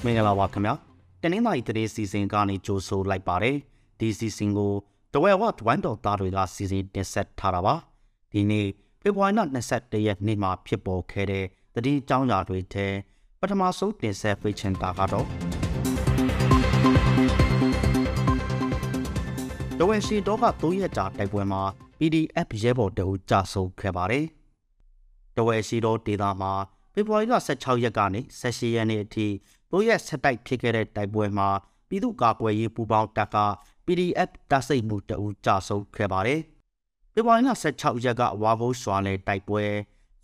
္ဂလာပါခင်ဗျာတနင်္လာရီတရေစီစဉ်ကနေကြိုဆိုလိုက်ပါတယ်ဒီစီစဉ်ကိုတဝဲဝတ်ဝမ်တော်သားတွေကစီစဉ်တင်ဆက်ထားတာပါဒီနေ့ဖေဖော်ဝါရီလ21ရက်နေ့မှာဖြစ်ပေါ်ခဲ့တဲ့တတိအကြောင်းအရာတွေထဲပထမဆုံးတင်ဆက်ပေးချင်တာကတော့တဝဲရှိတော့က3ရက်ကြာတိုက်ပွဲမှာ PDF ရဲဘော်တအုပ်ကြာဆုံးခဲ့ပါတယ်တဝဲရှိတော့ဒေတာမှာဖေဖော်ဝါရီလ16ရက်ကနေ18ရက်နေ့အထိ တို့ရဲ့ဆက်တိုက်ဖြစ်ခဲ့တဲ့တိုက်ပွဲမှာပြည်သူ့ကာကွယ်ရေးပူးပေါင်းတပ်က PDF တပ်စိတ်မှုတအူကြဆုံးခဲ့ပါတယ်။ဖေဖော်ဝါရီလ16ရက်ကဝါဘုံရွာနယ်တိုက်ပွဲ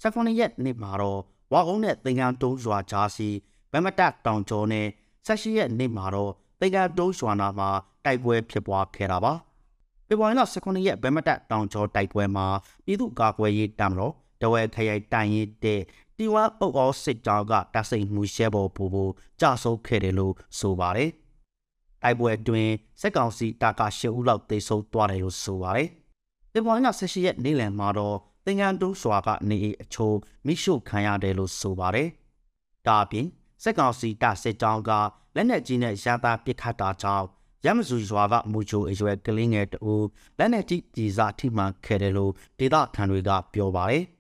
19ရက်နေ့မှာတော့ဝါကုန်းနဲ့သင်္ကန်းတုံးရွာကြားစီဗမတတောင်ကျော်နဲ့18ရက်နေ့မှာတော့သင်္ကန်းတုံးရွာနာမှာတိုက်ပွဲဖြစ်ပွားခဲ့တာပါ။ဖေဖော်ဝါရီလ19ရက်ဗမတတောင်ကျော်တိုက်ပွဲမှာပြည်သူ့ကာကွယ်ရေးတပ်မတော် တဝဲခရိုင်တိုင်ရင်တဲ့တီဝါပုတ်အောစစ်ကြောင်းကတဆိတ်မှုရှဲပေါ်ပူပူကြဆုပ်ခဲ့တယ်လို့ဆိုပါတယ်။တိုက်ပွဲအတွင်းစက်ကောင်စီတာကာရှစ်ဦးလောက်သေဆုံးသွားတယ်လို့ဆိုပါတယ်။ဒီပေါ်က18ရက်နေ့လယ်မှာတော့သင်္ကန်းတူးစွာကနေအချိုးမိရှုခံရတယ်လို့ဆိုပါတယ်။ဒါအပြင်စက်ကောင်စီတာစစ်ကြောင်းကလက်နက်ကြီးနဲ့ရာသားပစ်ခတ်တာကြောင့်ရမစုရွာကမူချိုအရွယ်ကလေးငယ်တူလက်နက်ကြီးကြီးစားထိမှန်ခဲ့တယ်လို့ဒေသခံတွေကပြောပါတယ်။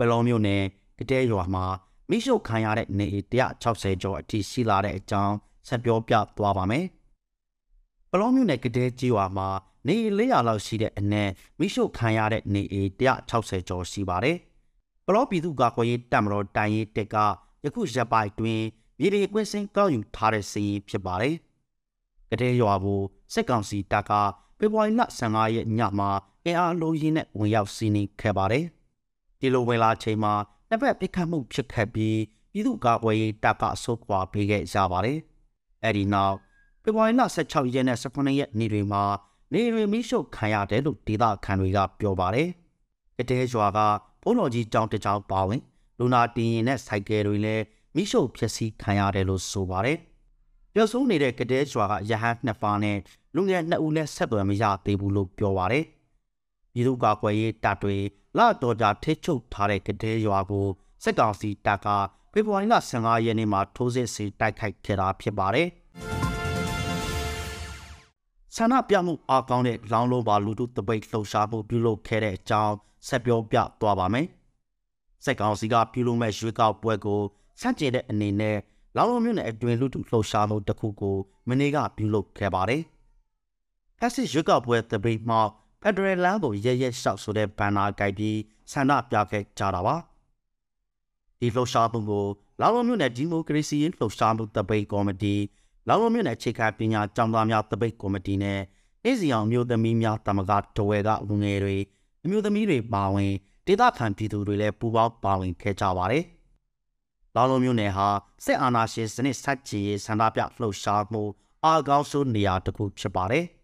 ပလောမျိုးနယ်ကတဲရွာမှာမိရှုခံရတဲ့နေ160ကျော်အထိရှိလာတဲ့အကြောင်းဆက်ပြောပြသွားပါမယ်။ပလောမျိုးနယ်ကတဲကြီးရွာမှာနေ400လောက်ရှိတဲ့အနက်မိရှုခံရတဲ့နေ160ကျော်ရှိပါတယ်။ပလောပြည်သူ့ကာကွယ်ရေးတပ်မတော်တိုင်ရေးတက်ကယခုရက်ပိုင်းတွင်ပြည်ထောင်ကွင်းစင်ကောက်ယူထားတဲ့စီးဖြစ်ပါတယ်။ကတဲ့ရွာကိုစစ်ကောင်စီတပ်ကဖေဖော်ဝါရီလ15ရက်ညမှာအင်အားလုံးရင်းနဲ့ဝင်ရောက်စီးနင်းခဲ့ပါတယ်။ ဒီလိုဝင်လာချိန်မှာနှစ်ဖက်ပစ်ခတ်မှုဖြစ်ခဲ့ပြီးပြည်သူ့ကာကွယ်ရေးတပ်ကအဆုတ်ခွာပေးခဲ့ကြပါတယ်။အဲဒီနောက်ဖေဖော်ဝါရီလ16ရက်နဲ့18ရက်နေ့တွေမှာနေရီမီရှုခံရတယ်လို့ဒေသခံတွေကပြောပါတယ်။ကတဲရွာကဘုံတော်ကြီးကြောင်းတစ်ကြောင်းပါဝင်လူနာတင်ရင်နဲ့စိုက်ကယ်တွေလည်းမိရှုဖြစ်စီခံရတယ်လို့ဆိုပါတယ်။ပြောဆုံးနေတဲ့ကတဲရွာကရဟန်းနှစ်ဖားနဲ့လူငယ်နှစ်ဦးနဲ့ဆက်သွယ်မရသေးဘူးလို့ပြောပါတယ်။ ပြည်သူ့ကာကွယ်ရေးတပ်တွေလတော်ကြာထိချုပ်ထားတဲ့ကတဲ့ရွာကိုစစ်ကောင်စီတပ်ကဖေဖော်ဝါရီလ15ရက်နေ့မှာထိုးစစ်ဆင်တိုက်ခိုက်ခဲ့တာဖြစ်ပါတယ်။ဆန္ဒပြမှုအားကောင်းတဲ့လောင်းလုံးပါလူထုတပိတ်လှုပ်ရှားမှုပြုလုပ်ခဲ့တဲ့အကြောင်းဆက်ပြောပြသွားပါမယ်။စစ်ကောင်စီကပြုလုပ်မဲ့ရွေးကောက်ပွဲကိုစန့်ကျင်တဲ့အနေနဲ့လောင်းလုံးမြို့နယ်အတွင်းလူထုလှုပ်ရှားမှုတစ်ခုကိုမနေ့ကပြုလုပ်ခဲ့ပါတယ်။ဖက်စစ်ရွေးကောက်ပွဲတပိတ်မှာ ဖက်ဒရယ်လမ်းကိုရဲရဲလျှောက်ဆိုတဲ့ဘန်နာကိုက်ပြီးဆန္ဒပြခဲ့ကြတာပါဒီလှုပ်ရှားမှုကိုလောင်လုံးမြို့နယ်ဒီမိုကရေစီလှုပ်ရှားမှုတပိတ်ကော်မတီလောင်လုံးမြို့နယ်အခြေခံပညာကျောင်းသားများတပိတ်ကော်မတီနဲ့နေစီအောင်မျိုးသမီးများတမကတဝဲကလူငယ်တွေအမျိုးသမီးတွေပါဝင်ဒေသခံပြည်သူတွေလည်းပူးပေါင်းပါဝင်ခဲ့ကြပါတယ်လောင်လုံးမြို့နယ်ဟာစစ်အာဏာရှင်စနစ်ဆက်ချီရေးဆန္ဒပြလှုပ်ရှားမှုအာကောင်းဆုံးနေရာတစ်ခုဖြစ်ပါတယ်။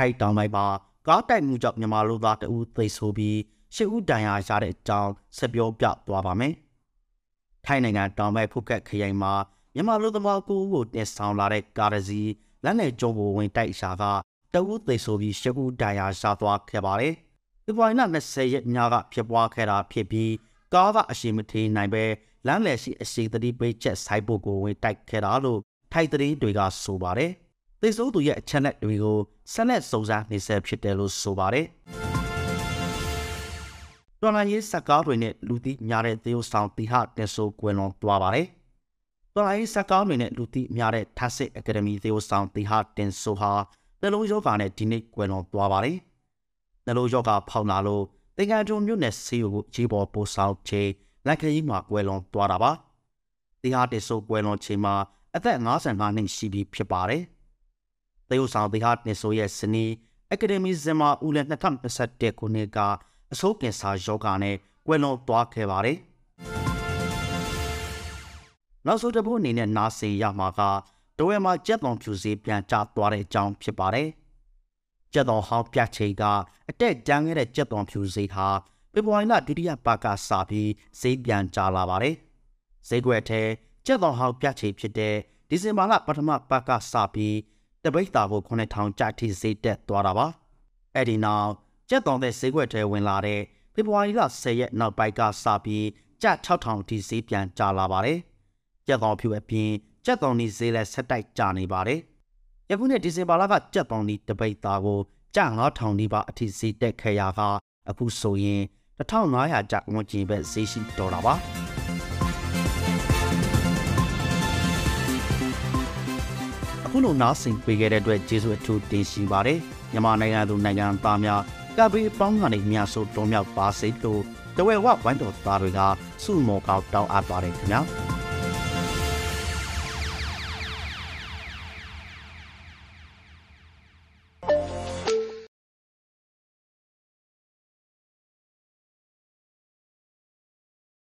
ထိုက်တောင်ပိုင်းမှာကားတိုက်မှုကြောင့်မြန်မာလူသားတအူးသိဆိုပြီးရှစ်ဦးတန်ရာရတဲ့အကြောင်းဆက်ပြောပြသွားပါမယ်။ထိုင်းနိုင်ငံတောင်ပိုင်းဖုကက်ခရိုင်မှာမြန်မာလူသမားကိုကိုတင်ဆောင်လာတဲ့ကားတစ်စီးလက်နဲ့ကျုံပေါ်ဝင်တိုက်ရှာကတအူးသိဆိုပြီးရှစ်ဦးတန်ရာရသွားခဲ့ပါတယ်။ဒီပိုင်းနဲ့20ရက်ညကဖြစ်ပွားခဲ့တာဖြစ်ပြီးကားကအရှိမထေးနိုင်ပဲလမ်းလည်ရှိအရှိသတိပေးချက်ဆိုင်ဖို့ကိုဝင်တိုက်ခဲ့တာလို့ထိုက်သတင်းတွေကဆိုပါတယ်။ သေဆုံးသူရဲ့အချက်လက်တွေကိုဆက်လက်စုံစမ်းနေဆဲဖြစ်တယ်လို့ဆိုပါတယ်။တော်လိုင်းရေးစကားတွေနဲ့လူသိများတဲ့သေယုဆောင်တီဟတက်ဆိုကွယ်လွန်သွားပါတယ်။တော်လိုင်းရေးစကားတွေနဲ့လူသိများတဲ့ထဆစ်အကယ်ဒမီသေယုဆောင်တီဟတင်ဆိုဟာနှလုံးယောဂါနဲ့ဒီနေ့ကွယ်လွန်သွားပါတယ်။နှလုံးယောဂါဖောက်လာလို့တင်ကန်တုံမြို့နယ်ဆေးရုံကိုကြီးပေါ်ပို့ဆောင်ချိန်လက်ခရီးမှာကွယ်လွန်သွားတာပါ။တီဟတက်ဆိုကွယ်လွန်ချိန်မှာအသက်55နှစ်ရှိပြီဖြစ်ပါတယ်။ သရုပ်ဆောင်သီဟတင်ဆိုရဲ့စနီးအကယ်ဒမီဇင်မာဦးလည်း2021ခုနှစ်ကအစိုးကင်ဆာယောဂါနဲ့ကွယ်လွန်သွားခဲ့ပါတယ်။နောက်ဆုံးတစ်ပုတ်အနေနဲ့နားစေရမှာကတဝဲမှာကြက်သွန်ဖြူစေးပြန်ကျသွားတဲ့အကြောင်းဖြစ်ပါတယ်။ကြက်သွန်ဟောင်းပြချိန်ကအတက်ကြမ်းခဲ့တဲ့ကြက်သွန်ဖြူစေးဟာဖေဖော်ဝါရီလဒုတိယပတ်ကစပြီးဈေးပြန်ကျလာပါတယ်။ဈေးကွက်ထဲကြက်သွန်ဟောင်းပြချိန်ဖြစ်တဲ့ဒီဇင်ဘာလပထမပတ်ကစပြီး တပိတ်တာကို9000ကျထိဈေးတက်သွားတာပါအဲ့ဒီနောက်ကျက်တော်တဲ့ဈေးကွက်ထဲဝင်လာတဲ့ဖေဖော်ဝါရီလ10ရက်နောက်ပိုင်းကစပြီးကျပ်6000အထိဈေးပြန်ကျလာပါတယ်။ကြက်ကောင်ဖြူအပြင်ကြက်ကောင်ဒီဈေးလည်းဆက်တိုက်ကျနေပါတယ်။ယခုနှစ်ဒီဇင်ဘာလကကြက်ကောင်ဒီတပိတ်သားကိုကျပ်9000ဒီပါအထိဈေးတက်ခဲ့ရာကအခုဆိုရင်1500ကျပ်ဝန်းကျင်ပဲဈေးရှိတော့တာပါ။ အခုလိုနားဆင်ပေးခဲ့တဲ့အတွက်ကျေးဇူးအထူးတင်ရှိပါတယ်မြန်မာနိုင်ငံသူနိုင်ငံသားများကပ်ဘေးပေါင်းကနေမြတ်ဆိုးတော်မြောက်ပါစေလို့တဝဲဝဝိုင်းတော်သားတွေကစုမော်ကောက်တောင်းအပ်ပါတယ်ခင်ဗျာ